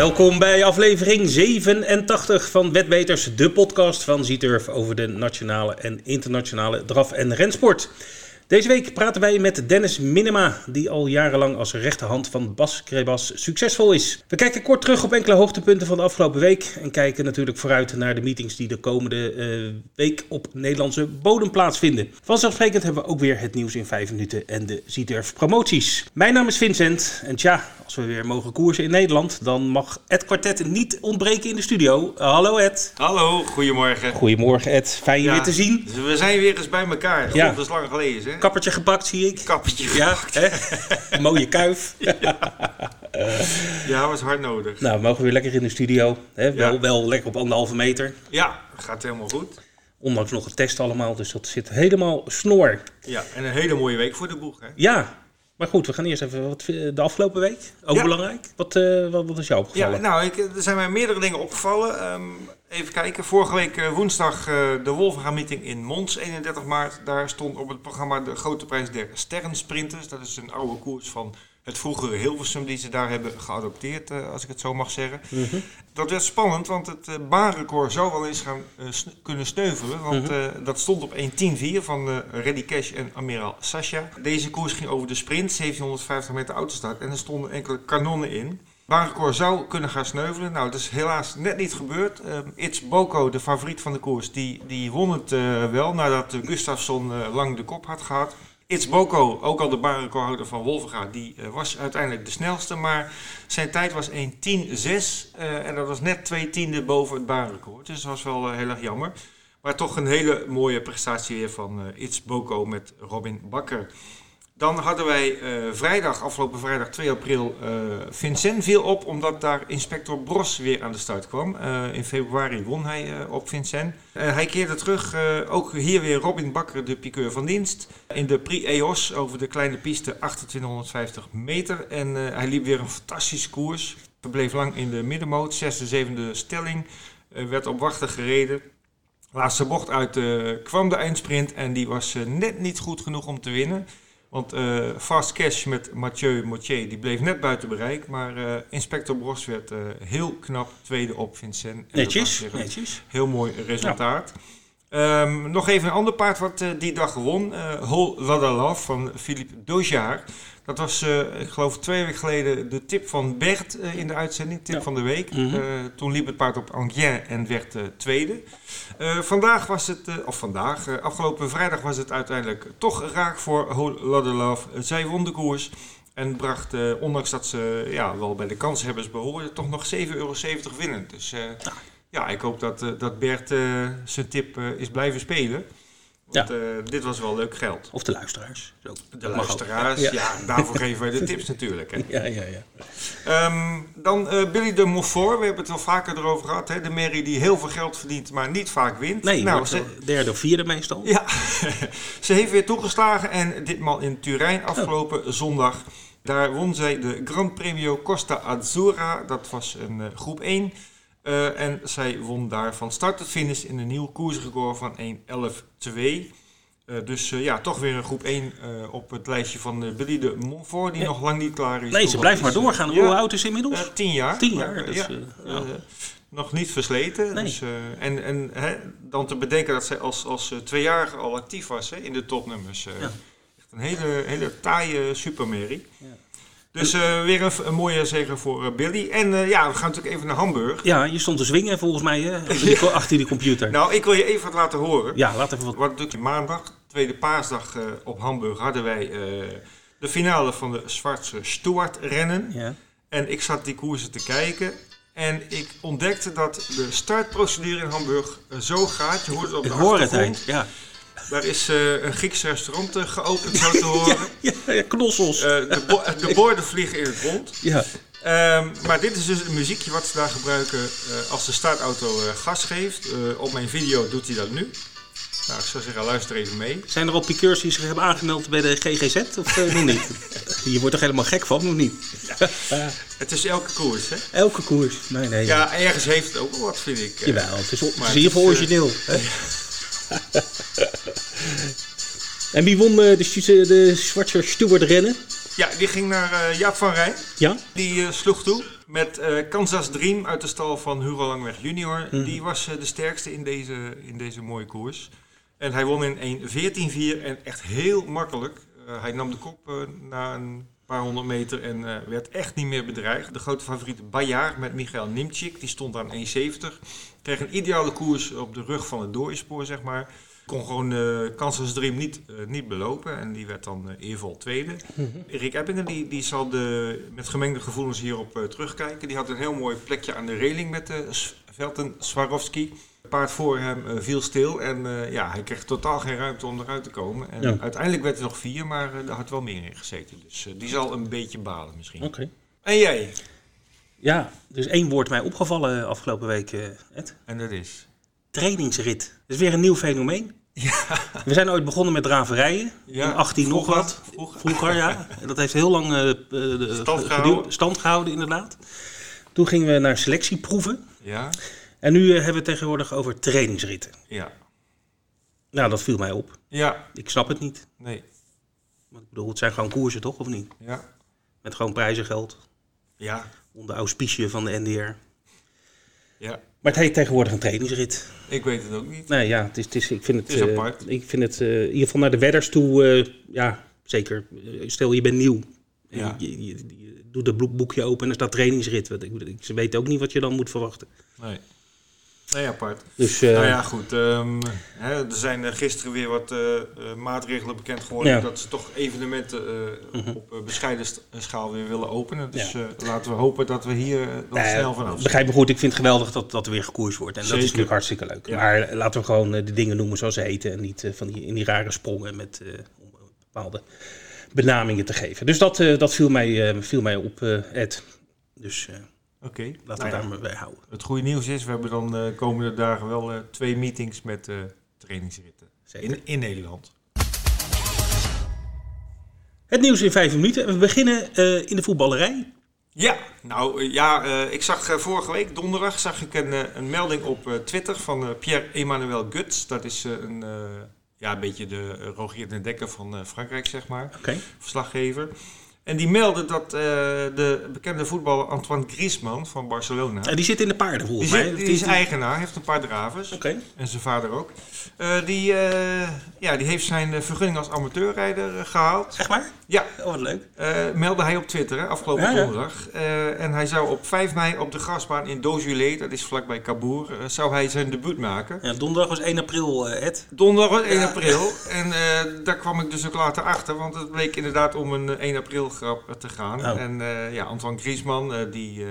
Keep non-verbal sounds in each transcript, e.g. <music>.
Welkom bij aflevering 87 van Wetbeters, de podcast van Zieturf over de nationale en internationale draf- en rensport. Deze week praten wij met Dennis Minema, die al jarenlang als rechterhand van Bas Krebas succesvol is. We kijken kort terug op enkele hoogtepunten van de afgelopen week en kijken natuurlijk vooruit naar de meetings die de komende eh, week op Nederlandse bodem plaatsvinden. Vanzelfsprekend hebben we ook weer het nieuws in 5 minuten en de Zieturf promoties. Mijn naam is Vincent en tja, als we weer mogen koersen in Nederland, dan mag Ed Kwartet niet ontbreken in de studio. Uh, hallo Ed. Hallo, goedemorgen. Goedemorgen Ed, fijn je Ja, weer te zien. We zijn weer eens bij elkaar. God, Ja. dat is lang geleden, hè? Kappertje gepakt zie ik. Kappertje. Ja, hè? mooie kuif. <laughs> Ja, was hard nodig. Nou, we mogen weer lekker in de studio. Hè? Wel, Ja. wel lekker op anderhalve meter. Ja, gaat helemaal goed. Ondanks nog een test allemaal, dus dat zit helemaal snor. Ja, en een hele mooie week voor de boeg, hè? Ja, maar goed, we gaan eerst even wat, de afgelopen week. Ook Ja. belangrijk. Wat, eh, wat, wat is jou Ja, opgevallen? nou, ik, er zijn mij meerdere dingen opgevallen. Ehm, even kijken. Vorige week eh, woensdag eh, de Wolvenga meeting in Mons, 31 maart. Daar stond op het programma de Grote Prijs der Sterrensprinters. Dat is een oude koers van het vroegere Hilversum die ze daar hebben geadopteerd, eh, als ik het zo mag zeggen. Mhm. Dat werd spannend, want het eh, baanrecord zou wel eens gaan eh, sne- kunnen sneuvelen. Want Mhm. dat stond op 1.10.4 van Reddy Cash en Amiral Sasha. Deze koers ging over de sprint, 1750 meter autostart. En er stonden enkele kanonnen in. Baanrecord zou kunnen gaan sneuvelen. Nou, dat is helaas net niet gebeurd. Eh, It's Boko, de favoriet van de koers, die, die won het wel nadat Gustafsson lang de kop had gehad. It's Boko, ook al de baanrecordhouder van Wolvenga, die eh, was uiteindelijk de snelste. Maar zijn tijd was 1.10.6 eh, en dat was net twee tienden boven het baanrecord. Dus dat was wel eh, heel erg jammer. Maar toch een hele mooie prestatie weer van It's Boko met Robin Bakker. Dan hadden wij eh, vrijdag, afgelopen vrijdag 2 april, eh Vincent viel op omdat daar inspector Bros weer aan de start kwam. Eh, in februari won hij op Vincent. Hij keerde terug, ook hier weer Robin Bakker, de piqueur van dienst. In de Prix EOS over de kleine piste 2850 meter. En hij liep weer een fantastische koers. Verbleef lang in de middenmoot, zesde, zevende stelling. Werd op wachten gereden. Laatste bocht uit kwam de eindsprint en die was net niet goed genoeg om te winnen. Want eh, Fast Cash met Mathieu Motier die bleef net buiten bereik. Maar eh, Inspector Bros werd eh, heel knap tweede op Vincent. Netjes. Heel mooi resultaat. Ehm, nog even een ander paard wat eh, die dag won. eh Hol Ladalaf van Philippe Dojaar. Dat was, eh, ik geloof, twee weken geleden de tip van Bert in de uitzending. Tip Ja. van de week. Mhm. Toen liep het paard op Angien en werd tweede. Vandaag was het, of vandaag, afgelopen vrijdag was het uiteindelijk toch raak voor Hol. Eh, zij won de koers. En bracht, ondanks dat ze ja, wel bij de kanshebbers behoorden, toch nog 7,70 euro winnen. Dus eh, ja, ik hoop dat, eh, dat Bert eh, zijn tip eh, is blijven spelen. Want eh, dit was wel leuk geld. Of de luisteraars. Zo, De luisteraars, Ja. ja. daarvoor geven wij de tips natuurlijk. Hè. <laughs> Ja, ja, ja. Ehm, dan Billy de Montfort, we hebben het wel vaker erover gehad. Hè? De merrie die heel veel geld verdient, maar niet vaak wint. Nee, nou, ze, derde of vierde meestal. ja, <laughs> ze heeft weer toegeslagen en ditmaal in Turijn afgelopen zondag. Daar won zij de Gran Premio Costa Azzurra, dat was een groep 1. Eh, en zij won daar van start tot finish in een nieuw koersrecord van 1.11.2. Eh, dus eh, ja, toch weer een groep 1 eh, op het lijstje van Billy de Montfort, die Ja. nog lang niet klaar is. Nee, ze blijft maar doorgaan. ja, Hoe oud is ze inmiddels? eh, tien jaar. Tien jaar, Maar, dat ja, nog niet versleten. Nee. Dus, en en hè, dan te bedenken dat zij als, als tweejarige al actief was hè, in de topnummers. Echt een hele, hele taaie supermerrie. Ja. Dus eh, weer een, een mooie zegen voor eh, Billy. En eh, ja, we gaan natuurlijk even naar Hamburg. Ja, je stond te zwingen volgens mij hè, achter, <laughs> die, achter die computer. Nou, ik wil je even wat laten horen. Ja, laat even wat. Wat je maandag, tweede paasdag op Hamburg, hadden wij de finale van de Zwartse Stuart rennen. Ja. En ik zat die koersen te kijken. En ik ontdekte dat de startprocedure in Hamburg zo gaat. Je hoort het op Ik de hoor het, hè. Ja. Daar is eh, een Grieks restaurant eh, geopend, zo te <laughs> horen. Ja, ja, knossels. Eh, de, bo- de borden vliegen in het rond. ja. Ehm, maar dit is dus het muziekje wat ze daar gebruiken als de startauto gas geeft. Op mijn video doet hij dat nu. Nou, ik zou zeggen, luister even mee. Zijn er al piqueurs die zich hebben aangemeld bij de GGZ of nog niet? <laughs> Je wordt er helemaal gek van, of niet? Het is elke koers, hè? Elke koers. Nee, nee. Ja, ergens heeft het ook wel wat, vind ik. Jawel, het is, het Maar is in ieder geval het is, origineel. <laughs> en wie won eh, de, de Schwarzer Stewart rennen? Ja, die ging naar eh, Jaap van Rijn. Ja? Die eh, sloeg toe met Kansas Dream uit de stal van Hugo Langweg junior. Mhm. Die was de sterkste in deze, in deze mooie koers. En hij won in 1.14.4 en echt heel makkelijk. Hij nam de kop na een paar honderd meter en werd echt niet meer bedreigd. De grote favoriet Bayard met Michael Nimchik, die stond aan 1.70. Kreeg een ideale koers op de rug van het doorspoor, zeg maar. Kon gewoon eh Kansas Dream niet, eh, niet belopen en die werd dan eh, eervol tweede. Rick Ebbingen die, die zal de, met gemengde gevoelens hierop eh, terugkijken. Die had een heel mooi plekje aan de reling met de Velten Swarovski. Het paard voor hem viel stil en ja, hij kreeg totaal geen ruimte om eruit te komen. En Ja. uiteindelijk werd er nog vier, maar daar had wel meer in gezeten. Dus die zal een beetje balen misschien. Oké. En jij? Ja, er is één woord mij opgevallen afgelopen week, Ed. En dat is? Trainingsrit. Dat is weer een nieuw fenomeen. <laughs> We zijn ooit begonnen met draverijen. Ja, in 18 nog wat. vroeger. Vroeger, ja. En <laughs> Dat heeft heel lang eh, eh, de- Stand gehouden. stand gehouden, inderdaad. Toen gingen we naar selectieproeven. Ja? En nu eh, hebben we het tegenwoordig over trainingsritten. Ja. Nou, dat viel mij op. Ja. Ik snap het niet. Nee. Want ik bedoel, het zijn gewoon koersen, toch? Of niet? Ja. Met gewoon prijzengeld. Ja. Onder auspicie van de NDR. Ja. Maar het heet tegenwoordig een trainingsrit. Ik weet het ook niet. Nee, ja, het is, het is, ik vind het, Het is eh, apart. ik vind het eh, in ieder geval naar de wedders toe, eh, ja, zeker. Stel, je bent nieuw. Ja. Je, je, je- doet het boek- boekje open en er staat trainingsrit. Ik- ze weten ook niet wat je dan moet verwachten. Nee. Nee, apart. Dus eh, Nou ja, goed. ehm, hè, er zijn eh, gisteren weer wat eh, maatregelen bekend geworden. Ja. Dat ze toch evenementen Mhm. op bescheiden schaal weer willen openen. Dus laten we hopen dat we hier dan snel vanaf zijn. begrijp me goed, ik vind het geweldig dat, dat er weer gekoerst wordt. En dat is natuurlijk hartstikke leuk. Ja. Maar laten we gewoon de dingen noemen zoals ze heten. En niet van die, in die rare sprongen met bepaalde benamingen te geven. Dus dat, dat viel, mij, viel mij op, Ed. Dus eh, Oké. laten Nou we ja, daar maar bij houden. Het goede nieuws is, we hebben dan de komende dagen wel eh, twee meetings met eh, trainingsritten. Zeker. In, in Nederland. Het nieuws in vijf minuten. We beginnen eh, in de voetballerij. Ja, nou eh, ja, eh, ik zag eh, vorige week, donderdag, zag ik een, eh, een melding op eh, Twitter van eh, Pierre-Emmanuel Guts. Dat is eh, een, eh, ja, een beetje de eh, Rogier den Dekker van eh, Frankrijk, zeg maar, Oké. verslaggever. En die meldde dat eh, de bekende voetballer Antoine Griezmann van Barcelona... En die zit in de paarden volgens mij. zit, die is eigenaar, heeft een paar dravers. Oké. En zijn vader ook. Eh, die, eh, ja, die heeft zijn vergunning als amateurrijder eh, gehaald. Zeg maar. Ja, Oh, wat leuk. meldde hij op Twitter hè, afgelopen Ja, ja. donderdag. En hij zou op 5 mei op de grasbaan in Dojulé, dat is vlakbij Cabour, eh, zou hij zijn debuut maken. Ja, donderdag was 1 april, Ed. Donderdag 1 Ja. april. <laughs> En daar kwam ik dus ook later achter, want het bleek inderdaad om een eh, 1 april grap eh, te gaan. Oh. En eh, ja, Antoine Griezmann, eh, die,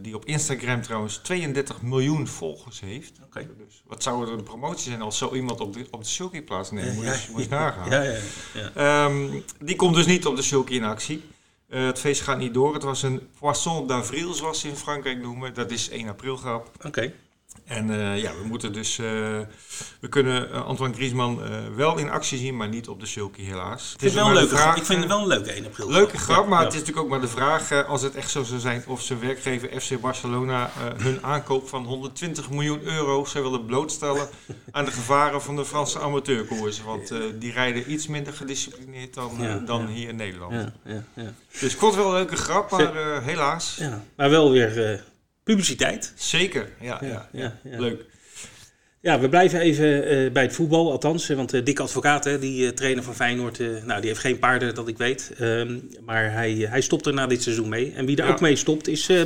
die op Instagram trouwens 32 miljoen volgers heeft. Oké. Dus wat zou er een promotie zijn als zo iemand op de, op de sulky plaatsneemt? Moet je moet je nagaan. Ja, ja, ja. Ehm, die komt dus niet op de sulky in actie. Het feest gaat niet door. Het was een poisson d'avril, zoals ze in Frankrijk noemen. Dat is 1 april grap. Oké. En eh, ja, we moeten dus... eh, we kunnen eh, Antoine Griezmann wel in actie zien, maar niet op de sulky helaas. Ik vind het wel een leuke vraag, Ik vind het wel een leuke 1 april. Leuke grap, maar ja. het is natuurlijk ook maar de vraag, als het echt zo zou zijn, of zijn werkgever FC Barcelona hun aankoop van 120 miljoen euro zou willen blootstellen <laughs> aan de gevaren van de Franse amateurkoersen. Want die rijden iets minder gedisciplineerd dan, Ja, dan ja. hier in Nederland. Ja, ja, ja. Dus ik vond het wel een leuke grap, maar helaas. ja. Maar wel weer publiciteit. Zeker, ja, ja, Ja, leuk. Ja, we blijven even eh, bij het voetbal, althans. eh, Want uh, Dick Advocaat, hè, die eh, trainer van Feyenoord, eh, nou, die heeft geen paarden, dat ik weet. Ehm, maar hij, hij stopt er na dit seizoen mee. En wie er Ja. ook mee stopt is eh,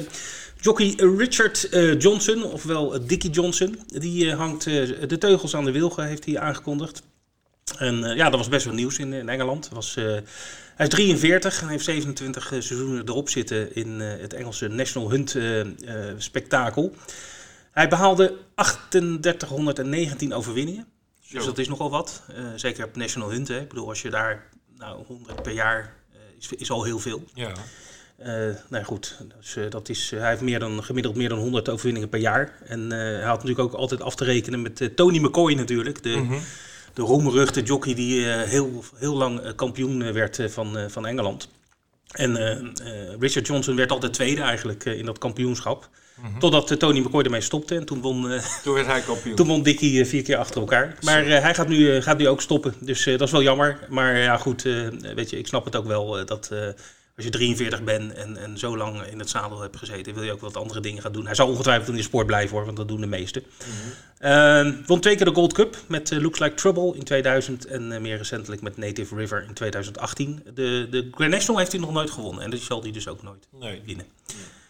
jockey Richard eh, Johnson, ofwel eh, Dickie Johnson. Die eh, hangt eh, de teugels aan de wilgen, heeft hij aangekondigd. En eh, ja, dat was best wel nieuws in, in Engeland. Was, eh, hij is 43 en heeft 27 eh, seizoenen erop zitten in eh, het Engelse National Hunt eh, spektakel. Hij behaalde 3819 overwinningen. Dus dat is nogal wat. Zeker op National Hunt. Hè. Ik bedoel, als je daar nou, 100 per jaar is, is al heel veel. Ja, nou goed, dus, dat is, hij heeft meer dan, gemiddeld meer dan 100 overwinningen per jaar. En hij had natuurlijk ook altijd af te rekenen met Tony McCoy natuurlijk. De, Mhm. De roemruchte jockey die eh, heel, heel lang eh, kampioen eh, werd van, van Engeland. En Richard Johnson werd altijd tweede eigenlijk in dat kampioenschap. Mhm. Totdat eh, Tony McCoy ermee stopte. En toen won, Toen werd hij kampioen. <laughs> toen won Dickie vier keer achter elkaar. Maar hij gaat nu, gaat nu ook stoppen. Dus dat is wel jammer. Maar ja, goed, weet je, ik snap het ook wel. dat als je 43 bent en, en zo lang in het zadel hebt gezeten, wil je ook wat andere dingen gaan doen. Hij zal ongetwijfeld in de sport blijven hoor, want dat doen de meesten. Uh, won twee keer de Gold Cup met uh, Looks Like Trouble in 2000 en uh, meer recentelijk met Native River in 2018. De, de Grand National heeft hij nog nooit gewonnen en dat zal hij dus ook nooit Nee. winnen.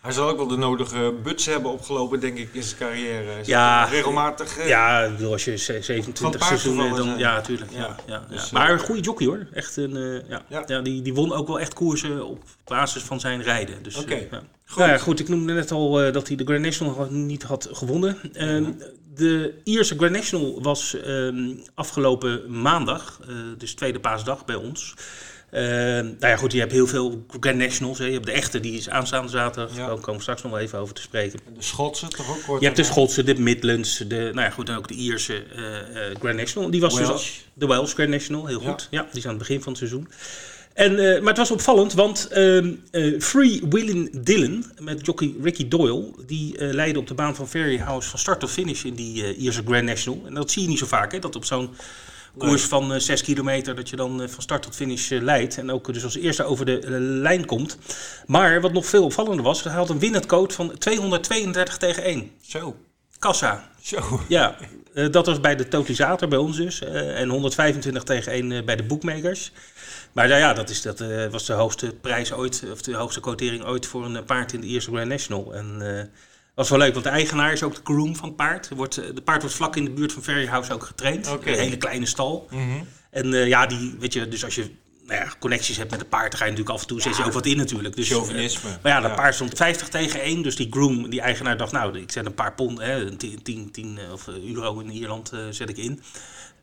Hij zal ook wel de nodige buts hebben opgelopen, denk ik, in zijn carrière. Ja. regelmatig. eh, Ja, als je ze- 27 paard seizoenen, dan zijn. ja, natuurlijk. Ja, Ja. Dus, eh, maar een goede jockey hoor. Echt een, eh, ja. Die, die won ook wel echt koersen op basis van zijn rijden. Dus, Oké. ja. Goed. Nou ja, goed, ik noemde net al dat hij de Grand National niet had gewonnen. Ehm, De Ierse Grand National was ehm, afgelopen maandag, dus tweede paasdag bij ons. Ehm, nou ja, goed, je hebt heel veel Grand Nationals. Hè. Je hebt de echte, die is aanstaande zaterdag. Ja. Daar komen we straks nog wel even over te spreken. De Schotse toch ook? Je hebt de? Schotse, de Midlands, de, nou ja, goed, en ook de Ierse eh, eh, Grand National. Die was dus Welsh. de Welsh Grand National, heel goed. Ja, die is aan het begin van het seizoen. En, eh, maar het was opvallend, want ehm eh, Free Willin Dillon met jockey Ricky Doyle, die leidde op de baan van Ferry House van start tot finish in die Ierse Grand National. En dat zie je niet zo vaak, hè, dat op zo'n koers van eh 6 kilometer, dat je dan eh, van start tot finish eh, leidt. En ook dus als eerste over de eh, lijn komt. Maar wat nog veel opvallender was, hij had een winnend code van 232 tegen 1. Zo. Kassa. Zo. Ja, eh, dat was bij de totalisator bij ons dus. eh, en 125 tegen 1 eh, bij de bookmakers. Maar nou ja, dat, is, dat eh, was de hoogste prijs ooit, of de hoogste quotering ooit voor een eh, paard in de eerste Grand National. En eh was wel leuk, want de eigenaar is ook de groom van het paard. Er wordt, eh, de paard wordt vlak in de buurt van Ferry House ook getraind. Een hele kleine stal. Mhm. En eh, ja, die, weet je, dus als je nou ja, connecties hebt met het paard, dan ga je natuurlijk af en toe, zet je ook wat in natuurlijk. Dus, Chauvinisme. eh, maar ja, dat Ja. paard stond 50 tegen 1, dus die groom, die eigenaar dacht, nou, ik zet een paar pond, hè, 10, 10, 10 eh, of euro in Ierland zet ik in.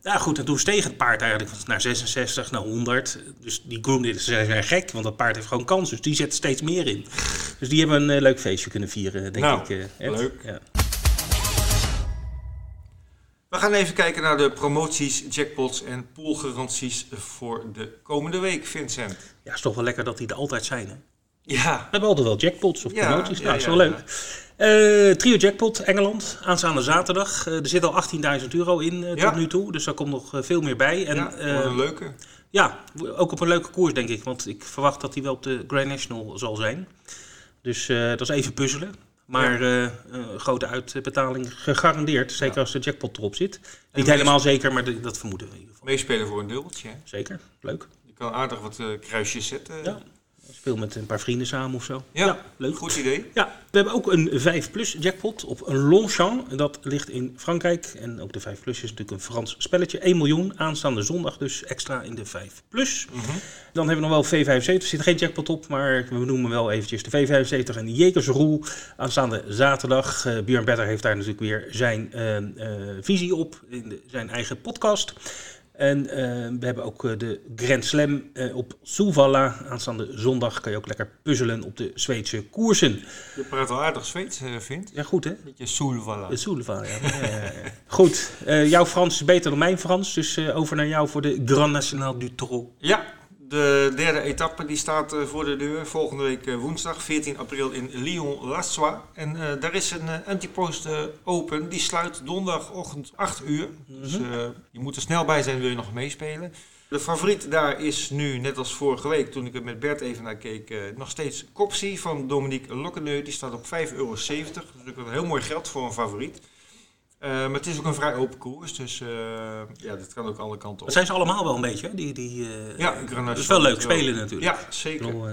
Ja goed, en toen steeg het paard eigenlijk naar 66, naar 100. Dus die groom, dit is zijn gek, want dat paard heeft gewoon kans. Dus die zet steeds meer in. Dus die hebben een eh, leuk feestje kunnen vieren, denk Nou, ik. eh, Ed. leuk. Ja. We gaan even kijken naar de promoties, jackpots en poolgaranties voor de komende week, Vincent. ja, is toch wel lekker dat die er altijd zijn, hè? Ja, We hebben altijd wel jackpots of Ja, promoties. ja, nou, is ja, wel ja. leuk. Eh, trio jackpot, Engeland, aanstaande zaterdag. Eh, er zit al 18.000 euro in eh, Ja. tot nu toe, dus daar komt nog veel meer bij. En, ja een leuke. ja, ook op een leuke koers denk ik, want ik verwacht dat hij wel op de Grand National zal zijn. Dus dat is even puzzelen. Maar een grote uitbetaling gegarandeerd, zeker als de jackpot erop zit. Niet helemaal zeker, maar de- dat vermoeden we in ieder geval. Meespelen voor een dubbeltje. Zeker, leuk. Je kan aardig wat kruisjes zetten. Ja. Speel met een paar vrienden samen of zo. Ja, leuk. Goed idee. Ja, we hebben ook een 5 plus jackpot op een Longchamp. Dat ligt in Frankrijk. En ook de 5 plus is natuurlijk een Frans spelletje. 1 miljoen aanstaande zondag dus extra in de 5 plus. Mhm. Dan hebben we nog wel V75. Er zit geen jackpot op, maar we noemen wel eventjes de V75 en de Jekersroel. Aanstaande zaterdag. Eh Björn Better heeft daar natuurlijk weer zijn eh, eh, visie op in de- zijn eigen podcast. En eh, we hebben ook eh, de Grand Slam eh, op Souvalla. Aanstaande zondag kan je ook lekker puzzelen op de Zweedse koersen. Je praat wel aardig Zweeds, Vint. Ja, goed hè? Beetje. Het Souleva, ja. Goed, jouw Frans is beter dan mijn Frans. Dus over naar jou voor de Grand National du Trot. Ja, de derde etappe die staat eh, voor de deur. Volgende week eh, woensdag 14 april in Lyon-Lassois. En eh, daar is een eh, antipost open. Die sluit donderdagochtend 8 uur. Dus Mhm. je moet er snel bij zijn, wil je nog meespelen. De favoriet daar is nu, net als vorige week toen ik er met Bert even naar keek, nog steeds Copsy van Dominique Lokkeneu. Die staat op 5,70 euro. Dat is natuurlijk een heel mooi geld voor een favoriet. Eh, maar het is ook een vrij open koers, dus eh, ja, dat kan ook alle kanten op. Dat zijn ze allemaal wel een beetje, hè? Die, die, eh, Ja, Dat is wel leuk spelen natuurlijk. Ja, zeker. Bedoel.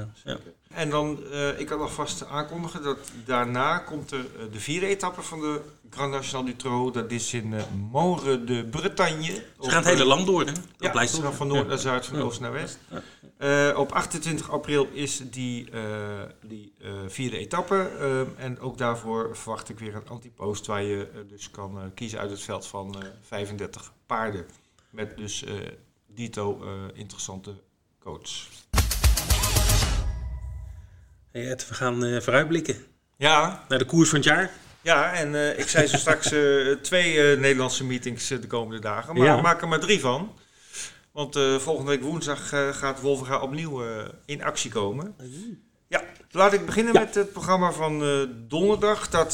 En dan, ik kan alvast aankondigen dat daarna komt er de vierde etappe van de Grand National du Trot. Dat is in Moren de Bretagne. Ze gaan het hele land door, hè? Dat Ja, blijft ze gaan van noord naar zuid, van oost naar west. Eh, op 28 april is die, eh, die eh, vierde etappe. en ook daarvoor verwacht ik weer een antipost waar je dus kan kiezen uit het veld van eh, 35 paarden. Met dus dito interessante coach. Hey Ed, we gaan vooruitblikken Ja, naar de koers van het jaar. Ja, en ik zei zo straks twee Nederlandse meetings de komende dagen. Maar Ja. we maken er maar drie van. Want eh, volgende week woensdag eh, gaat Wolverga opnieuw eh, in actie komen. Ja, laat ik beginnen Ja. met het programma van donderdag. Dat,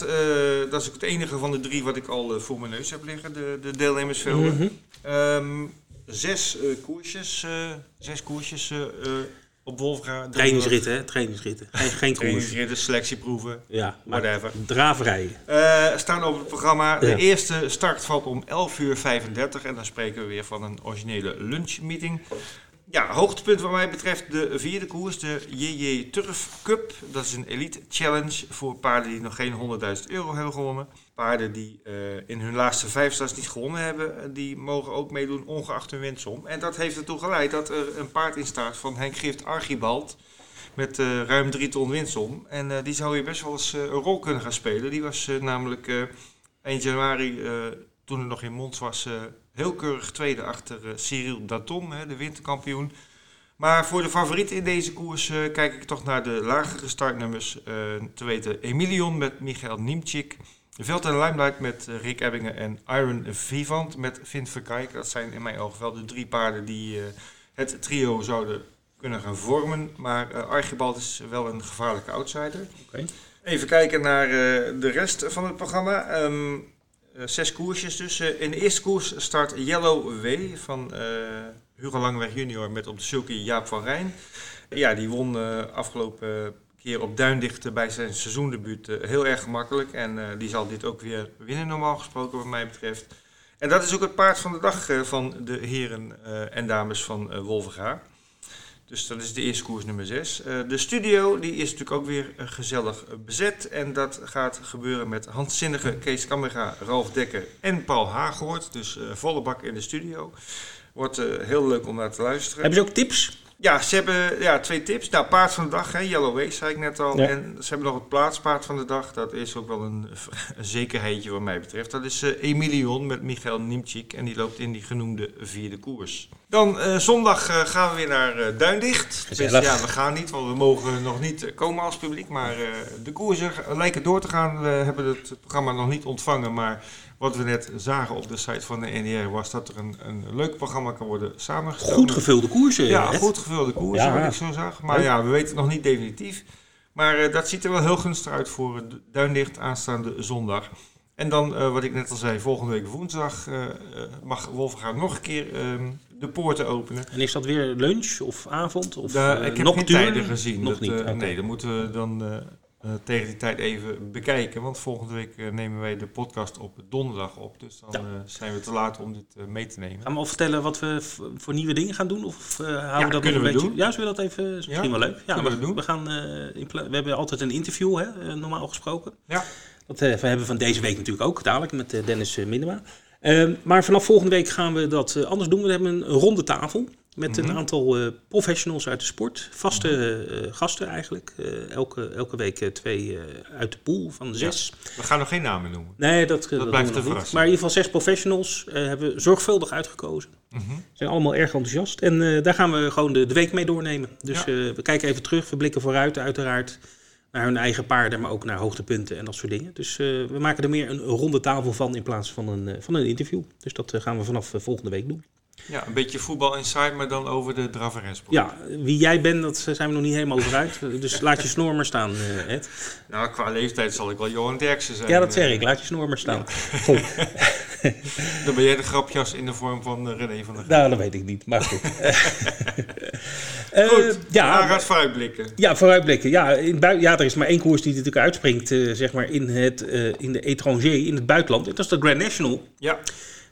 dat is ook het enige van de drie wat ik al voor mijn neus heb liggen, de, de deelnemersvelden. Mhm. Ehm, zes koersjes, zes koersjes op Wolfga. Trainingsritten, hè? Trainingsritten. Geen, geen koers. <laughs> Trainingsritten, selectieproeven, Ja, maar whatever. draverij. Eh, staan op het programma. De Ja. eerste start valt om 11 uur 35 en dan spreken we weer van een originele lunchmeeting. Ja, hoogtepunt wat mij betreft de vierde koers, de JJ Turf Cup. Dat is een elite challenge voor paarden die nog geen 100.000 euro hebben gewonnen. Paarden die eh, in hun laatste vijf starts niet gewonnen hebben, eh, die mogen ook meedoen ongeacht hun winsom. En dat heeft ertoe geleid dat er een paard in staat van Henk Gift Archibald met eh, ruim 3 ton winsom. En die zou hier best wel eens een rol kunnen gaan spelen. Die was namelijk eh, eind januari, toen het nog in Mons was, heel keurig tweede achter Cyril Daton, hè, de winterkampioen. Maar voor de favoriet in deze koers kijk ik toch naar de lagere startnummers. te weten Emilion met Michael Niemczyk. Veld en Limelight met eh, Rick Ebbingen en Iron Vivant met Vint Verkijk. Dat zijn in mijn ogen wel de drie paarden die eh, het trio zouden kunnen gaan vormen. Maar eh, Archibald is wel een gevaarlijke outsider. Even kijken naar de rest van het programma. Ehm, eh, zes koersjes dus. In de eerste koers start Yellow W van Hugo Langweg junior met op de sulky Jaap van Rijn. Ja, die won afgelopen keer op Duindicht bij zijn seizoendebuut eh, heel erg gemakkelijk. En eh, die zal dit ook weer winnen normaal gesproken wat mij betreft. En dat is ook het paard van de dag eh, van de heren en dames van Wolvenga. Dus dat is de eerste koers nummer 6. de studio die is natuurlijk ook weer gezellig bezet. En dat gaat gebeuren met handzinnige Kees Kammerga, Ralf Dekker en Paul Haaghoort. Dus volle bak in de studio. Wordt heel leuk om naar te luisteren. Hebben ze ook tips? Ja, ze hebben ja, twee tips. Nou, paard van de dag, hè, Yellow Way, zei ik net al. Ja. En ze hebben nog het plaatspaard van de dag. Dat is ook wel een, een zekerheidje wat mij betreft. Dat is eh Emilion met Michael Niemczyk. En die loopt in die genoemde vierde koers. Dan eh, zondag eh, gaan we weer naar Duindicht. Dus, ja, we gaan niet, want we mogen nog niet komen als publiek. Maar de koersen lijken door te gaan. We hebben het programma nog niet ontvangen. Maar wat we net zagen op de site van de NDR was dat er een, een leuk programma kan worden samengesteld. Goed gevulde koersen. Ja, Ed. goed gevulde koers, Ja. wat ik zo zag. Maar Ja. we weten het nog niet definitief. Maar eh, dat ziet er wel heel gunstig uit voor de Duinlicht aanstaande zondag. En dan, eh, wat ik net al zei, volgende week woensdag eh, mag Wolverga nog een keer ehm, de poorten openen. En is dat weer lunch of avond? Of, ik heb nocturne? geen tijden gezien. Nog Dat, niet. Nee, dat moeten we dan eh, tegen die tijd even bekijken. Want volgende week eh, nemen wij de podcast op donderdag op. Dus dan Ja. eh, zijn we te laat om dit mee te nemen. Gaan we al vertellen wat we voor nieuwe dingen gaan doen? Of houden we dat kunnen nog een beetje? doen. Ja, zullen we dat even? Is misschien wel leuk. Ja, we, we doen. we gaan. in we hebben altijd een interview, hè, normaal gesproken. Ja. Dat we hebben van deze week natuurlijk ook, dadelijk met Dennis Minema. Ehm, maar vanaf volgende week gaan we dat anders doen. We hebben een ronde tafel met Mhm. een aantal eh, professionals uit de sport. Vaste eh, gasten eigenlijk. Eh, elke, elke week twee uit de pool van de Ja. zes. We gaan nog geen namen noemen. Nee, dat, dat, blijft een niet. verrassing. Maar in ieder geval zes professionals hebben we zorgvuldig uitgekozen. Mhm. zijn allemaal erg enthousiast. En daar gaan we gewoon de, de week mee doornemen. Dus Ja. we kijken even terug, we blikken vooruit uiteraard. Naar hun eigen paarden, maar ook naar hoogtepunten en dat soort dingen. Dus we maken er meer een ronde tafel van in plaats van een, van een interview. Dus dat gaan we vanaf volgende week doen. Ja, een beetje voetbal inside, maar dan over de Draverensport. Ja, wie jij bent, dat zijn we nog niet helemaal over uit. <laughs> Dus laat je snor maar staan, eh, Ed. Nou, qua leeftijd zal ik wel Johan Derksen zijn. Ja, dat zeg Eh, ik. Laat je snor maar staan. <laughs> <laughs> Dan ben jij de grapjas in de vorm van eh, René van der Gijp. Nou, dat weet ik niet, maar goed. Goed, ja, ja, gaat vooruitblikken. Ja, vooruitblikken. Ja, in ja, er is maar één koers die natuurlijk uitspringt, zeg maar, in, het, in de étranger, in het buitenland. En dat is de Grand National. Ja,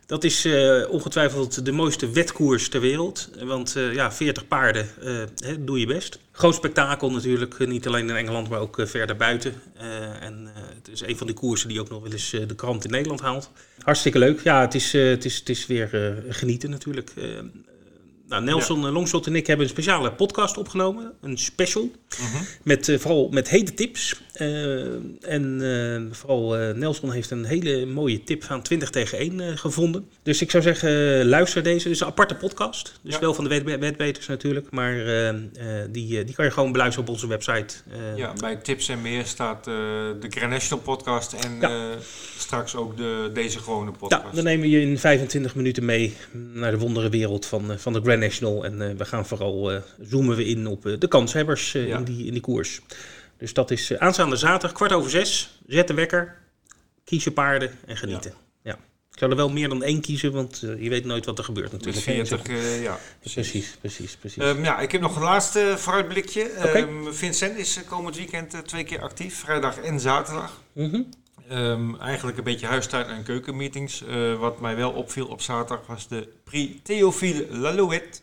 Dat is eh, ongetwijfeld de mooiste wetkoers ter wereld. Want eh, ja, 40 paarden, eh, hè, doe je best. Groot spektakel natuurlijk, niet alleen in Engeland, maar ook verder buiten. En het is een van die koersen die ook nog wel eens de krant in Nederland haalt. Hartstikke leuk. Ja, het is, het is, het is weer genieten natuurlijk. Nou, Nelson Longshot en ik hebben een speciale podcast opgenomen, een special. Mhm. Met vooral met hete tips. Eh, en eh, vooral eh, Nelson heeft een hele mooie tip van 20 tegen 1 eh, gevonden. Dus ik zou zeggen, luister deze. Het is een aparte podcast. Dus Ja. wel van de wet- natuurlijk. Maar die, die kan je gewoon beluisteren op onze website. Ja, bij tips en meer staat de Grand National podcast en Ja. straks ook de, deze gewone ja, podcast. dan nemen we je in 25 minuten mee naar de wonderenwereld van, van de Grand National. En we gaan vooral zoomen we in op de kanshebbers Ja. in, die, in die koers. Dus dat is eh, aanstaande zaterdag, kwart over zes. Zet de wekker, kies je paarden en genieten. Ja. Ik zou er wel meer dan één kiezen, want uh, je weet nooit wat er gebeurt natuurlijk. 40, uh, ja. Precies, precies, precies. Um, ja, ik heb nog een laatste vooruitblikje. Okay. Um, Vincent is komend weekend uh, twee keer actief, vrijdag en zaterdag. Mm -hmm. um, eigenlijk een beetje huistuin- en keukenmeetings. Uh, wat mij wel opviel op zaterdag was de Prix Théophile Lalouette.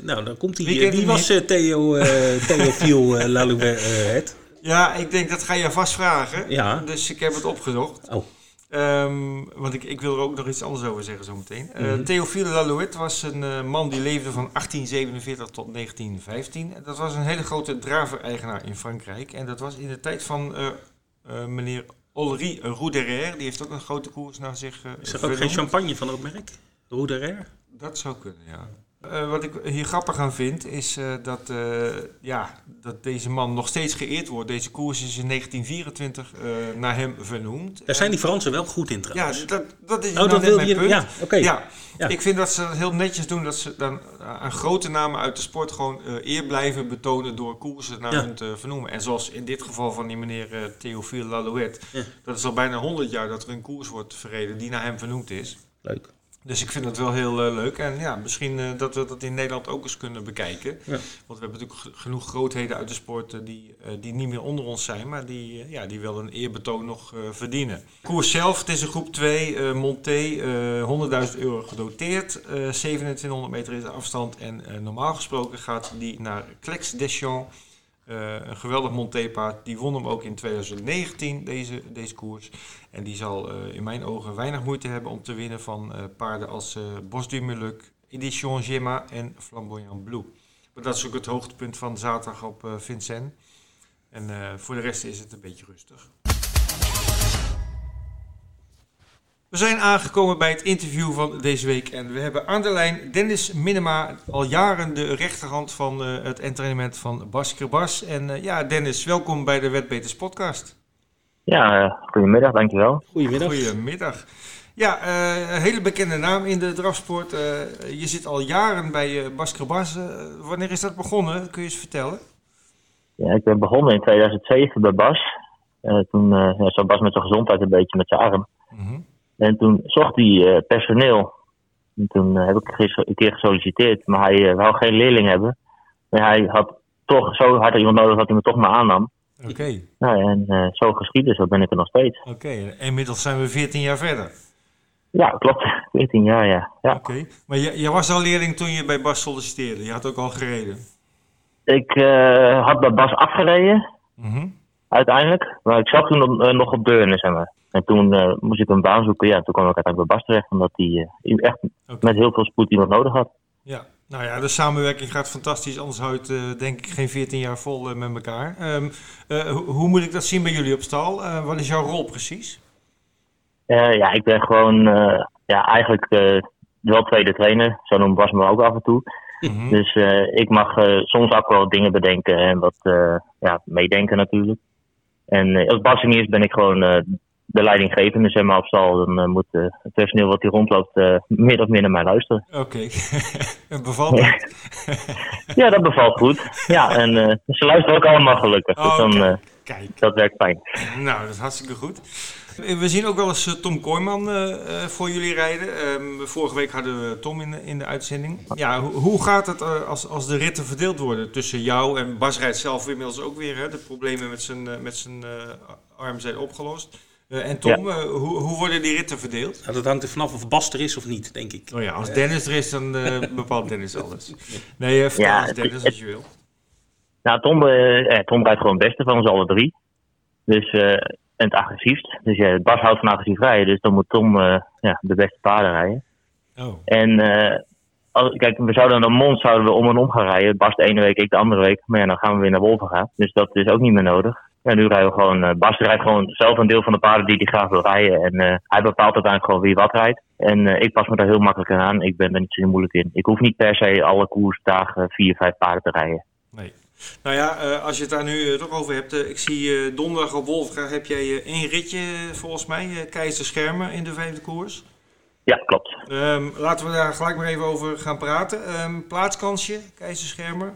Nou, dan komt hij. Wie, Wie was Theo, Théophile Lalouette? Ja, ik denk dat ga je vast vragen. Ja. Dus ik heb het opgezocht. Oh. Um, want ik, ik wil er ook nog iets anders over zeggen zometeen. Uh. Théophile Lalouette was een uh, man die leefde van 1847 tot 1915. Dat was een hele grote draver-eigenaar in Frankrijk. En dat was in de tijd van uh, meneer Olry Roederer. Die heeft ook een grote koers naar zich Is er ook geen champagne van dat merk? Roederer? Dat zou kunnen, ja. Uh, wat ik hier grappig aan vind, is uh, dat, uh, ja, dat deze man nog steeds geëerd wordt. Deze koers is in 1924 naar hem vernoemd. Daar zijn die Fransen wel goed in trouwens. Ja, dat, dat is oh, nou dat wil mijn je, punt. Ja, oké. Okay. Ja, Ja. ik vind dat ze dat heel netjes doen. Dat ze dan aan grote namen uit de sport gewoon eer blijven betonen door koersen naar Ja. hun te vernoemen. En zoals in dit geval van die meneer Théophile Lalouette. Dat is al bijna 100 jaar dat er een koers wordt verreden die naar hem vernoemd is. Leuk. Dus ik vind dat wel heel uh, leuk. En ja, misschien uh, dat we dat in Nederland ook eens kunnen bekijken. Ja. Want we hebben natuurlijk genoeg grootheden uit de sport uh, die, die niet meer onder ons zijn, maar die, ja, die wel een eerbetoon nog verdienen. Koers zelf, het is een groep 2, Monté, 100.000 euro gedoteerd. 2700 meter is de afstand. En normaal gesproken gaat die naar Clex Deschamps. Uh, een geweldig montepaard. Die won hem ook in 2019, deze, deze koers. En die zal uh, in mijn ogen weinig moeite hebben om te winnen van uh, paarden als Bos du Meluc, Edition Gemma en Flamboyant Blue. Maar dat is ook het hoogtepunt van zaterdag op Vincent. En voor de rest is het een beetje rustig. We zijn aangekomen bij het interview van deze week en we hebben aan de lijn Dennis Minema, al jaren de rechterhand van uh, het entraînement van Bas Kerbas. En uh, ja, Dennis, welkom bij de Wetbeters podcast. Ja, uh, goedemiddag, dankjewel. Goedemiddag. Goedemiddag. Ja, een hele bekende naam in de drafsport. je zit al jaren bij Bas Kerbas. wanneer is dat begonnen? Kun je eens vertellen? Ja, ik ben begonnen in 2007 bij Bas. toen ja, zat Bas met zijn gezondheid een beetje met zijn arm. Mm -hmm. En toen zocht hij uh, personeel. En toen uh, heb ik een keer gesolliciteerd, maar hij uh, wou geen leerling hebben. Maar hij had toch zo hard iemand nodig dat hij me toch maar aannam. Oké. Okay. Nou, en zo geschieden, zo ben ik er nog steeds. Oké, okay. inmiddels zijn we 14 jaar verder. Ja, klopt. <laughs> 14 jaar, ja. ja. Oké, okay. maar je, was al leerling toen je bij Bas solliciteerde. Je had ook al gereden. Ik had bij Bas afgereden, mm -hmm. Uiteindelijk. Maar ik zat toen op, nog op Deurne, zeg maar. En toen uh, moest ik een baan zoeken. Ja, toen kwam ik uiteindelijk bij Bas terecht. Omdat hij uh, echt okay. met heel veel spoed iemand nodig had. Ja, nou ja, de samenwerking gaat fantastisch. Anders houdt denk ik geen 14 jaar vol met elkaar. Um, ho hoe moet ik dat zien bij jullie op stal? wat is jouw rol precies? ja, ik ben gewoon ja, eigenlijk wel tweede trainer. Zo noemt Bas me ook af en toe. Mm -hmm. Dus ik mag soms ook wel dingen bedenken en wat ja, meedenken natuurlijk. En als Bas niet is, ben ik gewoon de leidinggevende zeg maar, op stal. Dan uh, moet het personeel wat hier rondloopt meer of meer naar mij luisteren. Oké, <laughs> okay. bevalt dat? <laughs> ja, dat bevalt goed. Ja, en ze luisteren ook allemaal gelukkig. Oh, dus dan, kijk. Dat werkt fijn. Nou, dat is hartstikke goed. We zien ook wel eens Tom Kooijman voor jullie rijden. Um, vorige week hadden we Tom in de, in de uitzending. Ja, ho hoe gaat het als, als de ritten verdeeld worden tussen jou en Bas rijdt zelf inmiddels ook weer? Hè? De problemen met zijn, met zijn arm zijn opgelost. Uh, en Tom, ja. uh, hoe, hoe, worden die ritten verdeeld? Nou, dat hangt er vanaf of Bas er is of niet, denk ik. Oh ja, als Dennis er is, dan uh, <laughs> bepaalt Dennis alles. Nee, vertel ja, eens Dennis als je wil. Nou, Tom, eh, Tom rijdt gewoon het beste van ons alle drie. Dus, het agressiefst. Dus ja, Bas houdt van agressief rijden, dus dan moet Tom ja, de beste paarden rijden. Oh. En als, kijk, we zouden een mond zouden we om en om gaan rijden. Bas de ene week, ik de andere week. Maar ja, dan gaan we weer naar Wolven gaan. Dus dat is ook niet meer nodig. Ja, nu rijden we gewoon. Uh, Bas rijdt gewoon zelf een deel van de paarden die hij graag wil rijden. En uh, hij bepaalt uiteindelijk gewoon wie wat rijdt. En uh, ik pas me daar heel makkelijk aan. Ik ben er niet zo moeilijk in. Ik hoef niet per se alle koersdagen vier, vijf paarden te rijden. Nou ja, als je het daar nu toch over hebt. ik zie donderdag op Wolfga heb jij één ritje volgens mij. Keizer Schermen in de vijfde koers. Ja, klopt. Um, laten we daar gelijk maar even over gaan praten. Um, plaatskansje, Keizer Schermer?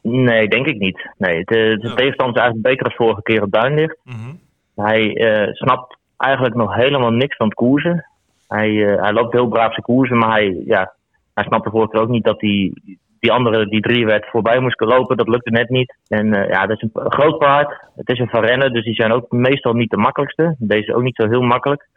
Nee, denk ik niet. Nee, de, de Oh. tegenstander is eigenlijk beter als vorige keer op Duinlicht. Mhm. Hij eh, snapt eigenlijk nog helemaal niks van het koersen. Hij, hij loopt heel braaf zijn koersen, maar hij, ja, hij snapte vorige keer ook niet dat hij die andere, die drie werd voorbij moest lopen. Dat lukte net niet. En ja, dat is een groot paard. Het is een van rennen, dus die zijn ook meestal niet de makkelijkste. Deze ook niet zo heel makkelijk.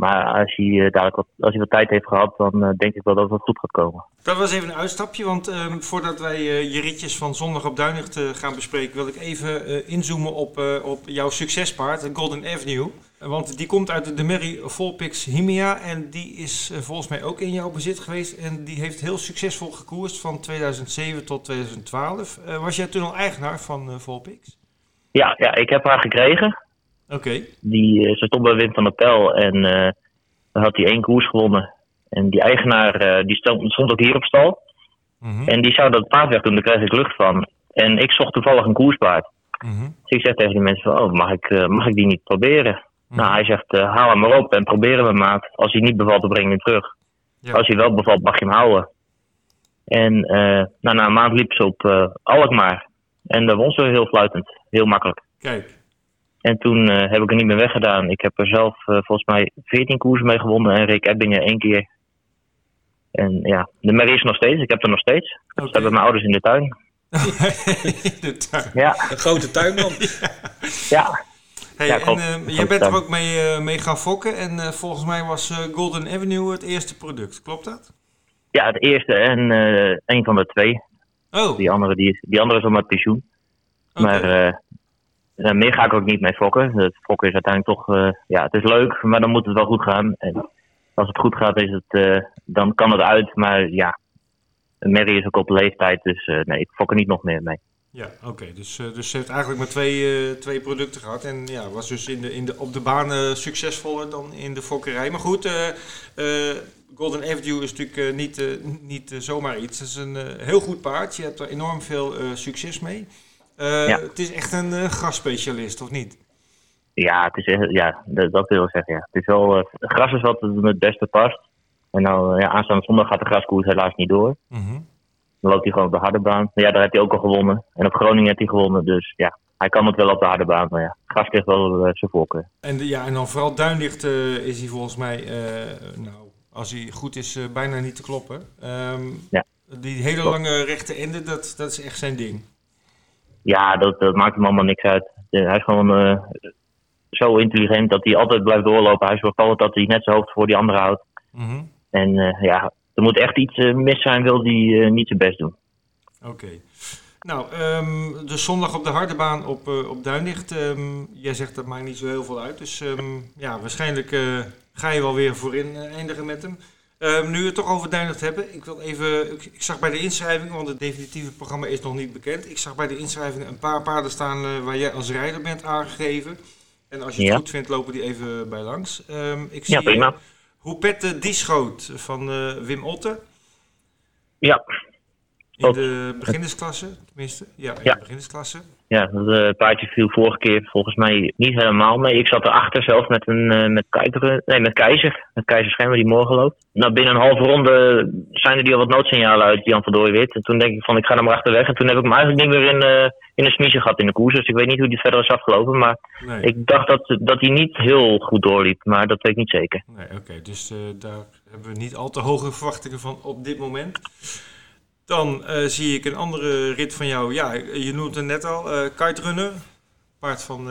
Maar als hij, uh, dadelijk wat, als hij wat tijd heeft gehad, dan uh, denk ik wel dat het goed gaat komen. Dat was even een uitstapje, want um, voordat wij uh, je ritjes van zondag op Duinicht gaan bespreken, wil ik even inzoomen op, op jouw succespaard, de Golden Avenue. Want die komt uit de Mary Volpix Himia en die is volgens mij ook in jouw bezit geweest. En die heeft heel succesvol gekoerst van 2007 tot 2012. was jij toen al eigenaar van Volpix? Ja, ja, ik heb haar gekregen. Oké. Die, ze stond bij Wim van der Pel en uh, dan had hij één koers gewonnen. En die eigenaar uh, die stond, stond, ook hier op stal. Mm -hmm. En die zou dat paard weg doen, daar kreeg ik lucht van. En ik zocht toevallig een koerspaard. Mm -hmm. Dus ik zeg tegen die mensen van, oh, mag ik, uh, mag ik die niet proberen? -hmm. Nou, hij zegt, haal hem maar op en proberen we maat. Als hij niet bevalt, dan breng je hem terug. Ja. Als hij wel bevalt, mag je hem houden. En nou, na een maand liep ze op Alkmaar. En daar won ze heel fluitend. Heel makkelijk. Kijk. En toen uh, heb ik er niet meer weggedaan. Ik heb er zelf uh, volgens mij 14 koersen mee gewonnen en Rick Ebbingen één keer. En ja, de Mary is nog steeds. Ik heb er nog steeds. Okay. Ik sta bij mijn ouders in de tuin. <laughs> de tuin. Ja. Een grote tuinman. <laughs> ja. Hey, ja, en uh, jij bent er ook mee, mee gaan fokken en volgens mij was Golden Avenue het eerste product. Klopt dat? Ja, het eerste en een van de twee. Oh. Die andere, die, die andere is al met pensioen. Okay. Maar meer ga ik ook niet mee fokken. Het fokken is uiteindelijk toch, ja, het is leuk, maar dan moet het wel goed gaan. En als het goed gaat, is het, dan kan het uit. Maar ja, Mary is ook op leeftijd, dus nee, ik fok er niet nog meer mee. Ja, oké. Okay. Dus, dus ze heeft eigenlijk maar twee, twee producten gehad. En ja, was dus in de, in de, op de baan succesvoller dan in de fokkerij. Maar goed, Golden Avenue is natuurlijk niet, niet zomaar iets. Het is een heel goed paard. Je hebt er enorm veel succes mee. Ja. Het is echt een grasspecialist, of niet? Ja, het is ja dat, wil ik zeggen. Ja. Het is wel, uh, gras is wat het beste past. En nou, ja, aanstaande zondag gaat de graskoers helaas niet door. Mm -hmm. Dan loopt hij gewoon op de harde baan. Maar ja, daar heeft hij ook al gewonnen. En op Groningen heeft hij gewonnen. Dus ja, hij kan het wel op de harde baan. Maar ja, gras ligt wel zijn voorkeur. En, ja, en dan vooral Duinlicht is hij volgens mij, nou, als hij goed is, bijna niet te kloppen. Um, ja. Die hele lange rechte ende, dat, dat is echt zijn ding. Ja, dat, dat, maakt hem allemaal niks uit. Hij is gewoon zo intelligent dat hij altijd blijft doorlopen. Hij zorgt altijd dat hij net zijn hoofd voor die andere houdt. Mm -hmm. En uh, ja, er moet echt iets uh, mis zijn, wil hij niet zijn best doen. Oké. Okay. Nou, um, dus zondag op de harde baan op, op Duinlicht. Um, jij zegt dat maakt niet zo heel veel uit. Dus um, ja, waarschijnlijk ga je wel weer voorin eindigen met hem. Nu we het toch over Duinlicht hebben, ik wil even. Ik, ik, zag bij de inschrijving, want het definitieve programma is nog niet bekend. Ik zag bij de inschrijving een paar paarden staan uh, waar jij als rijder bent aangegeven. En als je het goed vindt, lopen die even bij langs. Ik zie ja, prima. Hoepette Dieschoot van uh, Wim Otte. Ja. In de beginnersklasse, tenminste. Ja, in ja. de beginnersklasse. Ja, dat uh, paardje viel vorige keer volgens mij niet helemaal mee. Ik zat erachter zelf met een uh, met, Kuiper, nee, met Keizer. Met Keizer Schemmer die morgen loopt. Nou, binnen een halve ronde zijn er die al wat noodsignalen uit Jan van Dooijwit. En toen denk ik van ik ga er maar achterweg. En toen heb ik hem eigenlijk niet meer in, uh, in een smiezen gehad in de koers. Dus ik weet niet hoe die verder is afgelopen. Maar nee. ik dacht dat, dat hij niet heel goed doorliep. Maar dat weet ik niet zeker. Nee, oké. Okay. Dus daar hebben we niet al te hoge verwachtingen van op dit moment. Dan uh, zie ik een andere rit van jou. Ja, je noemt het net al. Uh, Kite Paard van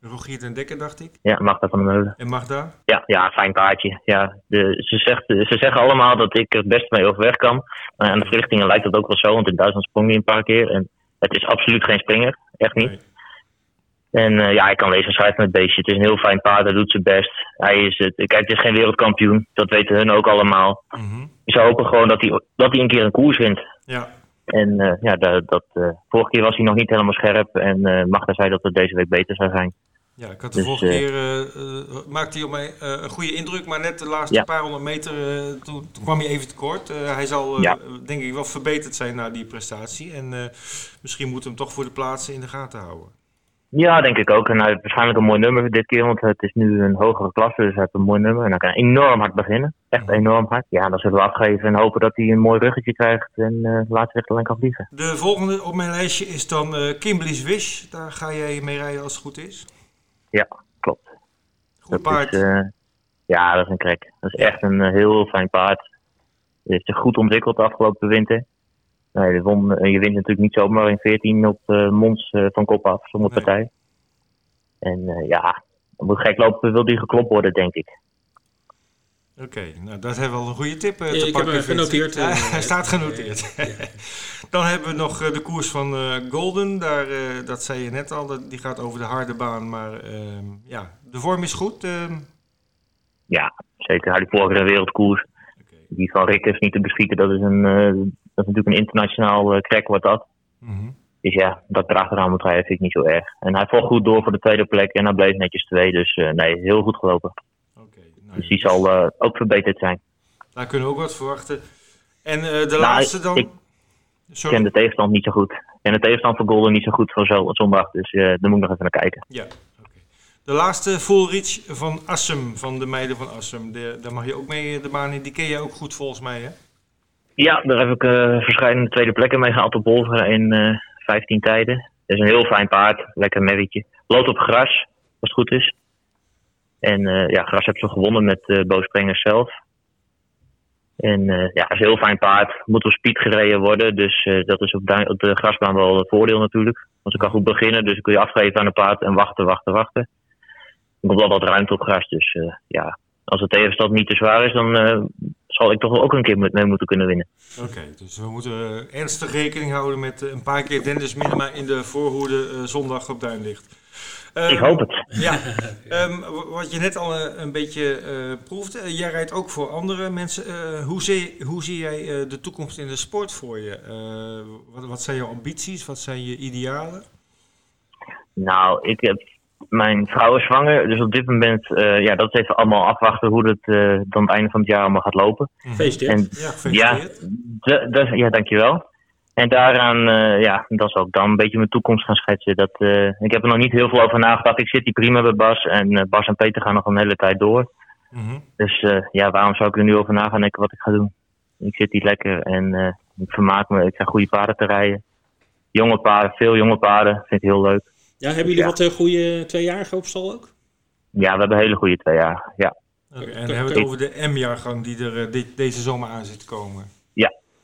Rogier den Dekker, dacht ik. Ja, Magda van der Meulen. En Magda? Ja, ja fijn paardje. Ja, de, ze, zegt, ze zeggen allemaal dat ik er het best mee overweg kan. Maar aan de verrichtingen lijkt dat ook wel zo. Want in Duitsland sprong hij een paar keer. En het is absoluut geen springer. Echt niet. Nee. En uh, ja, hij kan lezen en schrijven met het beestje. Het is een heel fijn paard, hij doet zijn best. Hij is het, kijk, het is geen wereldkampioen. Dat weten hun ook allemaal. Mm -hmm. Zou hopen gewoon dat hij, dat hij een keer een koers wint. Ja. En uh, ja, dat, dat uh, vorige keer was hij nog niet helemaal scherp. En Magda zei dat het deze week beter zou zijn. Ja, ik had de dus, vorige keer maakte hij op mij een goede indruk. Maar net de laatste ja. paar honderd meter, toen, toen, kwam hij even tekort. hij zal ja. denk ik wel verbeterd zijn na die prestatie. En misschien moeten we hem toch voor de plaatsen in de gaten houden. Ja, denk ik ook. En hij heeft waarschijnlijk een mooi nummer dit keer, want het is nu een hogere klasse, dus hij heeft een mooi nummer. En hij kan enorm hard beginnen. Echt enorm hard. Ja, dan zullen we afgeven en hopen dat hij een mooi ruggetje krijgt en uh, later echt alleen kan vliegen. De volgende op mijn lijstje is dan uh, Kimberly's Wish. Daar ga jij mee rijden als het goed is. Ja, klopt. Goed paard. Is, uh, Ja, dat is een krek. Dat is echt een eh, heel fijn paard. Hij heeft zich goed ontwikkeld de afgelopen winter. Nee, je, won, eh, je wint natuurlijk niet zomaar in 14 op eh, Mons eh, van kop af, zonder Nee. partij. En eh, ja, dan moet gek lopen, wil die geklopt worden, denk ik. Oké, nou dat hebben we wel een goede tip eh, Ja, te ik heb pakken. Vincent. genoteerd, <laughs> hij staat genoteerd. <laughs> Dan hebben we nog eh, de koers van eh, Golden. Daar, eh, dat zei je net al, die gaat over de harde baan. Maar ehm, ja, de vorm is goed. ehm. Ja, zeker. Hij die vorige wereldkoers. Oké. Die van Rikkers niet te beschieten, dat is, een, eh, dat is natuurlijk een internationaal eh krek wordt dat. Mhm. Dus ja, dat erachteraan moet rijden vind ik niet zo erg. En hij volgt goed door voor de tweede plek en hij bleef netjes twee. Dus eh, nee, heel goed gelopen. Oké, nou, Dus die zal eh, ook verbeterd zijn. daar kunnen we ook wat verwachten. En de Nou, laatste dan... ik- Sorry. ken de tegenstand niet zo goed. Ken de tegenstand van Golden niet zo goed voor zo, zondag. Dus daar moet ik nog even naar kijken. Ja. De laatste full reach van Assem, van de meiden van Assem. De, daar mag je ook mee de baan in. Die ken je ook goed volgens mij, hè? Ja, daar heb ik eh verschillende tweede plekken mee gehaald op Bolver in eh 15 tijden. Het is een heel fijn paard, lekker merrietje. Loopt op gras, als het goed is. En eh, ja, gras heb ze gewonnen met eh Bo Sprengers zelf. En eh, ja, het is een heel fijn paard. Moet op speed gereden worden, dus eh, dat is op, du- op de grasbaan wel een voordeel natuurlijk. Want ze kan goed beginnen, dus kun je afgeven aan een paard en wachten, wachten, wachten. Er komt wel wat ruimte op gras, dus eh, ja, als de tegenstand niet te zwaar is, dan eh, zal ik toch wel ook een keer met mee moeten kunnen winnen. Oké, dus we moeten eh, ernstig rekening houden met eh, een paar keer Dennis Minima in de voorhoede zondag op Duinlicht. Eh, Ik hoop het. Ja, <laughs> Ehm, wat je net al een beetje proefde, eh, jij rijdt ook voor andere mensen. Hoe, zie, hoe zie jij de toekomst in de sport voor je? Wat, wat zijn jouw ambities? Wat zijn je idealen? Nou, ik heb, mijn vrouw is zwanger, dus op dit moment, eh, ja, dat is even allemaal afwachten hoe het eh, dan het einde van het jaar allemaal gaat lopen. Gefeliciteerd. En Ja, ja, gefeliciteerd. ja, dankjewel. En daaraan, eh, ja, dan zal ik dan een beetje mijn toekomst gaan schetsen. Dat, eh, ik heb er nog niet heel veel over nagedacht. Ik zit hier prima bij Bas en Bas en Peter gaan nog een hele tijd door. Mhm. Dus eh, ja, waarom zou ik er nu over na gaan denken wat ik ga doen? Ik zit hier lekker en eh, ik vermaak me. Ik ga goede paarden te rijden. Jonge paarden, veel jonge paarden. Vind ik heel leuk. Ja, hebben jullie Ja. wat uh, goede tweejarigen op stal ook? Ja, we hebben hele goede twee jaar. Ja, Oké, en dan hebben we het over de M-jaargang die er eh, dit- deze zomer aan zit te komen.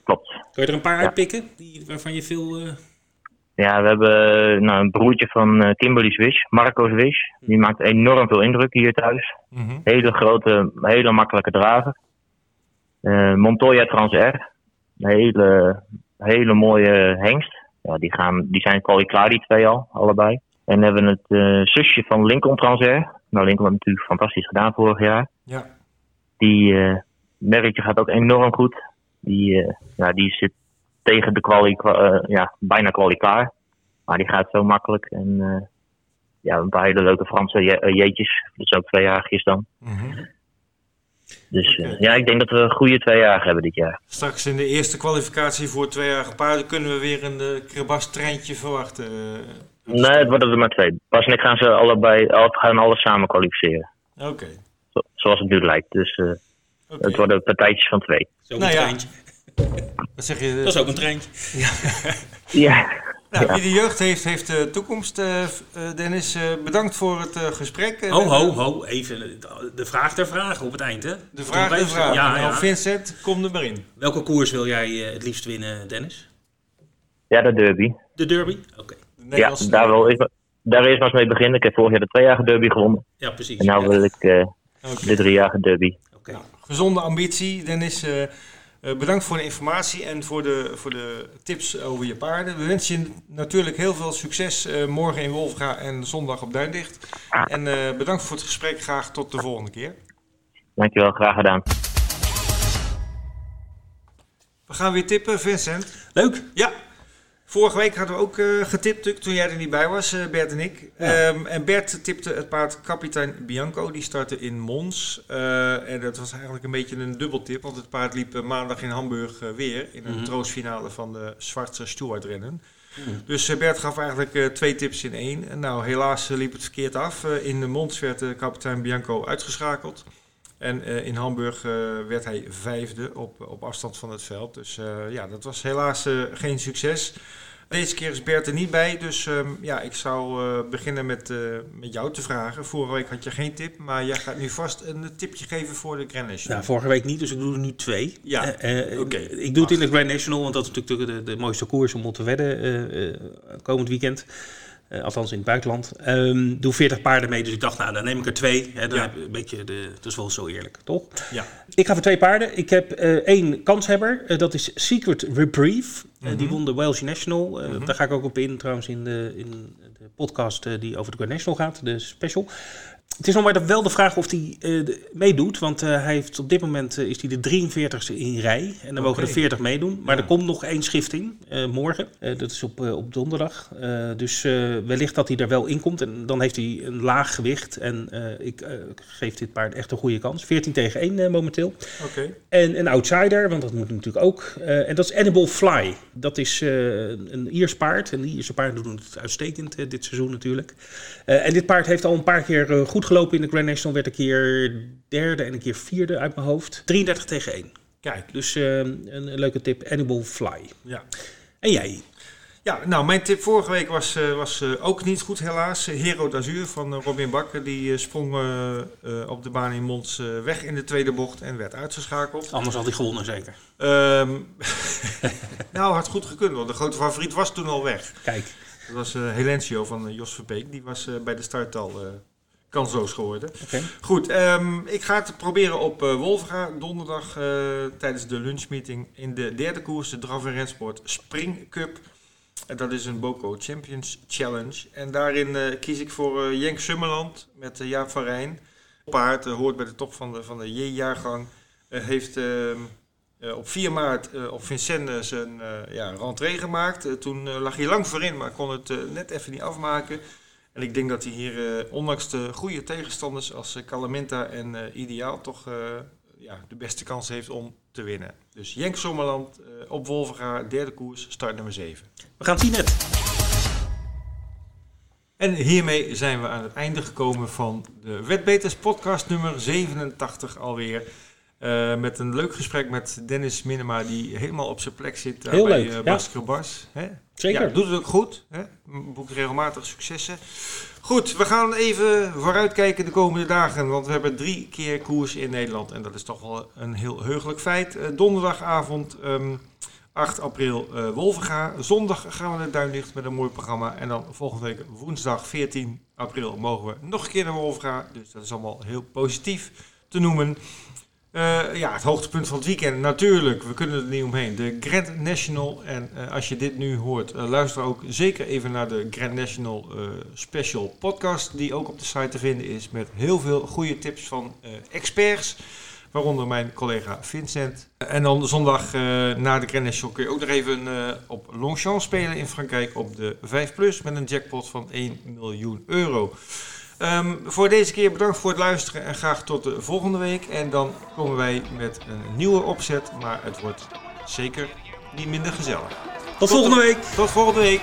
klopt. Kan je er een paar Ja. uitpikken die, waarvan je veel... eh, Ja, we hebben eh, nou, een broertje van eh, Kimberly Swish, Marco Swish. Die maakt enorm veel indruk hier thuis. Mhm. Hele grote, hele makkelijke drager. Eh, Montoya Trans R. Een hele, hele mooie hengst. Ja, die, gaan, die zijn al klaar, die twee al, allebei. En hebben we het eh, zusje van Lincoln Trans R. Nou, Lincoln had natuurlijk fantastisch gedaan vorig jaar. Ja, Die eh merkje gaat ook enorm goed. Die, eh, ja, die zit tegen de kwalie, kwa- ja, bijna kwalie klaar. Maar die gaat zo makkelijk. En ja, een paar hele leuke Franse je- jeetjes. Dat zijn ook tweejarigjes dan. Mhm. Dus ja, ik denk dat we een goede twee jaar hebben dit jaar. Straks in de eerste kwalificatie voor tweejarige paarden kunnen we weer een uh, Krabas-treintje verwachten. Nee, het worden er maar twee. Bas en ik gaan ze allebei, al- gaan alles samen kwalificeren. Oké. Zo- zoals het nu lijkt. Dus eh, het worden partijtjes van twee. is ook Nou een ja. treintje. Wat zeg je? Dat is ook een treintje. <laughs> Ja, Nou, Ja. wie de jeugd heeft, heeft de toekomst. eh, eh, Dennis, eh, bedankt voor het eh, gesprek. Ho, ho, ho. Even de vraag der vragen op het eind, hè? De vraag even- vraag. Ja, nou, ja. Vincent, kom er maar in. Welke koers wil jij het liefst winnen, Dennis? ja, de derby. De derby? Oké. Ja, daar wil ik daar eerst maar eens mee beginnen. Ik heb vorig jaar de tweejarige derby gewonnen. Ja, precies. En nu Ja. wil ik eh, de driejarige derby. Oké. Nou, gezonde ambitie. Dennis, eh, eh, bedankt voor de informatie en voor de, voor de tips over je paarden. We wensen je natuurlijk heel veel succes eh, morgen in Wolfga en zondag op Duindicht. En eh, bedankt voor het gesprek. Graag tot de volgende keer. Dankjewel, graag gedaan. We gaan weer tippen, Vincent. Leuk. Ja, vorige week hadden we ook eh, getipt toen jij er niet bij was, eh, Bert en ik. Ehm, en Bert tipte het paard kapitein Bianco, die startte in Mons. Eh, en dat was eigenlijk een beetje een dubbeltip, want het paard liep maandag in Hamburg weer in een Mhm. troostfinale van de Zwarte Stuartrennen. Dus eh, Bert gaf eigenlijk twee tips in één. En nou, helaas liep het verkeerd af. In de Mons werd kapitein Bianco uitgeschakeld. En in Hamburg werd hij vijfde op, op afstand van het veld. Dus ja, dat was helaas geen succes. Deze keer is Bert er niet bij, dus ehm, ja, ik zou uh, beginnen met, uh, met jou te vragen. Vorige week had je geen tip, maar jij gaat nu vast een tipje geven voor de Grand National. Ja, vorige week niet, dus ik doe er nu twee. Ja, oké. Okay. Ik doe het in de Grand National, want dat is natuurlijk de, de mooiste koers om op te wedden komend weekend. Uh, althans in het buitenland. Um, doe 40 paarden mee, dus ik dacht, nou, dan neem ik er twee. Hè, dan Ja. heb een beetje de, dat is wel zo eerlijk, toch? Ja. Ik ga voor twee paarden. Ik heb eh, één kanshebber, eh, dat is Secret Reprieve. Eh, Mhm. die won de Welsh National. Mhm. Daar ga ik ook op in, trouwens, in de, in de podcast die over de National gaat, de special. Het is nog maar wel de vraag of hij eh, meedoet, want eh, hij heeft op dit moment eh, is hij de 43ste in rij. En dan mogen er 40 meedoen. Maar Ja. er komt nog één schifting morgen. Dat is op, op donderdag. Dus wellicht dat hij er wel in komt. En dan heeft hij een laag gewicht. En ik geef dit paard echt een goede kans. 14 tegen 1 eh, momenteel. En een outsider, want dat moet natuurlijk ook. En dat is Animal Fly. Dat is een Iers paard. En die Ierse paarden doen het uitstekend dit seizoen natuurlijk. En dit paard heeft al een paar keer goed gelopen in de Grand National. Werd een keer derde en een keer vierde uit mijn hoofd. 33 tegen 1. Kijk, Dus eh, een, een leuke tip, Animal Fly. ja. En jij? Ja, nou, mijn tip vorige week was, eh, was eh, ook niet goed helaas. Hero d'Azur van eh, Robin Bakker, die sprong op de baan in Mons weg in de tweede bocht en werd uitgeschakeld. Anders had hij gewonnen zeker. Ehm, <laughs> nou, had goed gekund, want de grote favoriet was toen al weg. Kijk, Dat was Helencio van Jos Verbeek, die was bij de start al kansloos geworden. oké. Goed, ehm, ik ga het proberen op eh Wolfga donderdag eh, tijdens de lunchmeeting in de derde koers, de Draf en Rensport Spring Cup. En dat is een Boco Champions Challenge. En daarin eh, kies ik voor Jenk Summerland met Jaap van Rijn. Paard hoort bij de top van de, van de J-jaargang. Heeft ehm, eh, op 4 maart op Vincennes zijn ja, rentree gemaakt. Toen lag hij lang voorin, maar kon het net even niet afmaken. En ik denk dat hij hier, eh, ondanks de goede tegenstanders als eh, Calamenta en eh, Ideaal, toch eh, ja, de beste kans heeft om te winnen. Dus Jenk Sommerland eh, op Wolvenga, derde koers, start nummer 7. We gaan zien net. En hiermee zijn we aan het einde gekomen van de Wetbeters podcast nummer 87 alweer. Eh, met een leuk gesprek met Dennis Minema, die helemaal op zijn plek zit daar Heel bij leuk, eh, ja. Bas Krabas. Hè? Zeker. Ja, doet het ook goed. Hè? Boekt regelmatig successen. Goed, we gaan even vooruitkijken de komende dagen. Want we hebben drie keer koers in Nederland. En dat is toch wel een heel heugelijk feit. Eh, donderdagavond ehm, 8 april eh Wolvenga. Zondag gaan we naar Duinlicht met een mooi programma. En dan volgende week woensdag 14 april mogen we nog een keer naar Wolvenga. Dus dat is allemaal heel positief te noemen. Eh, ja, het hoogtepunt van het weekend natuurlijk. We kunnen er niet omheen. De Grand National. En eh, als je dit nu hoort, eh, luister ook zeker even naar de Grand National Special Podcast. Die ook op de site te vinden is. Met heel veel goede tips van experts. Waaronder mijn collega Vincent. En dan zondag na de Grand National kun je ook nog even op Longchamp spelen in Frankrijk. Op de 5 Plus met een jackpot van 1 miljoen euro. Ehm, voor deze keer bedankt voor het luisteren en graag tot de volgende week. En dan komen wij met een nieuwe opzet, maar het wordt zeker niet minder gezellig. Tot volgende week. Tot volgende week.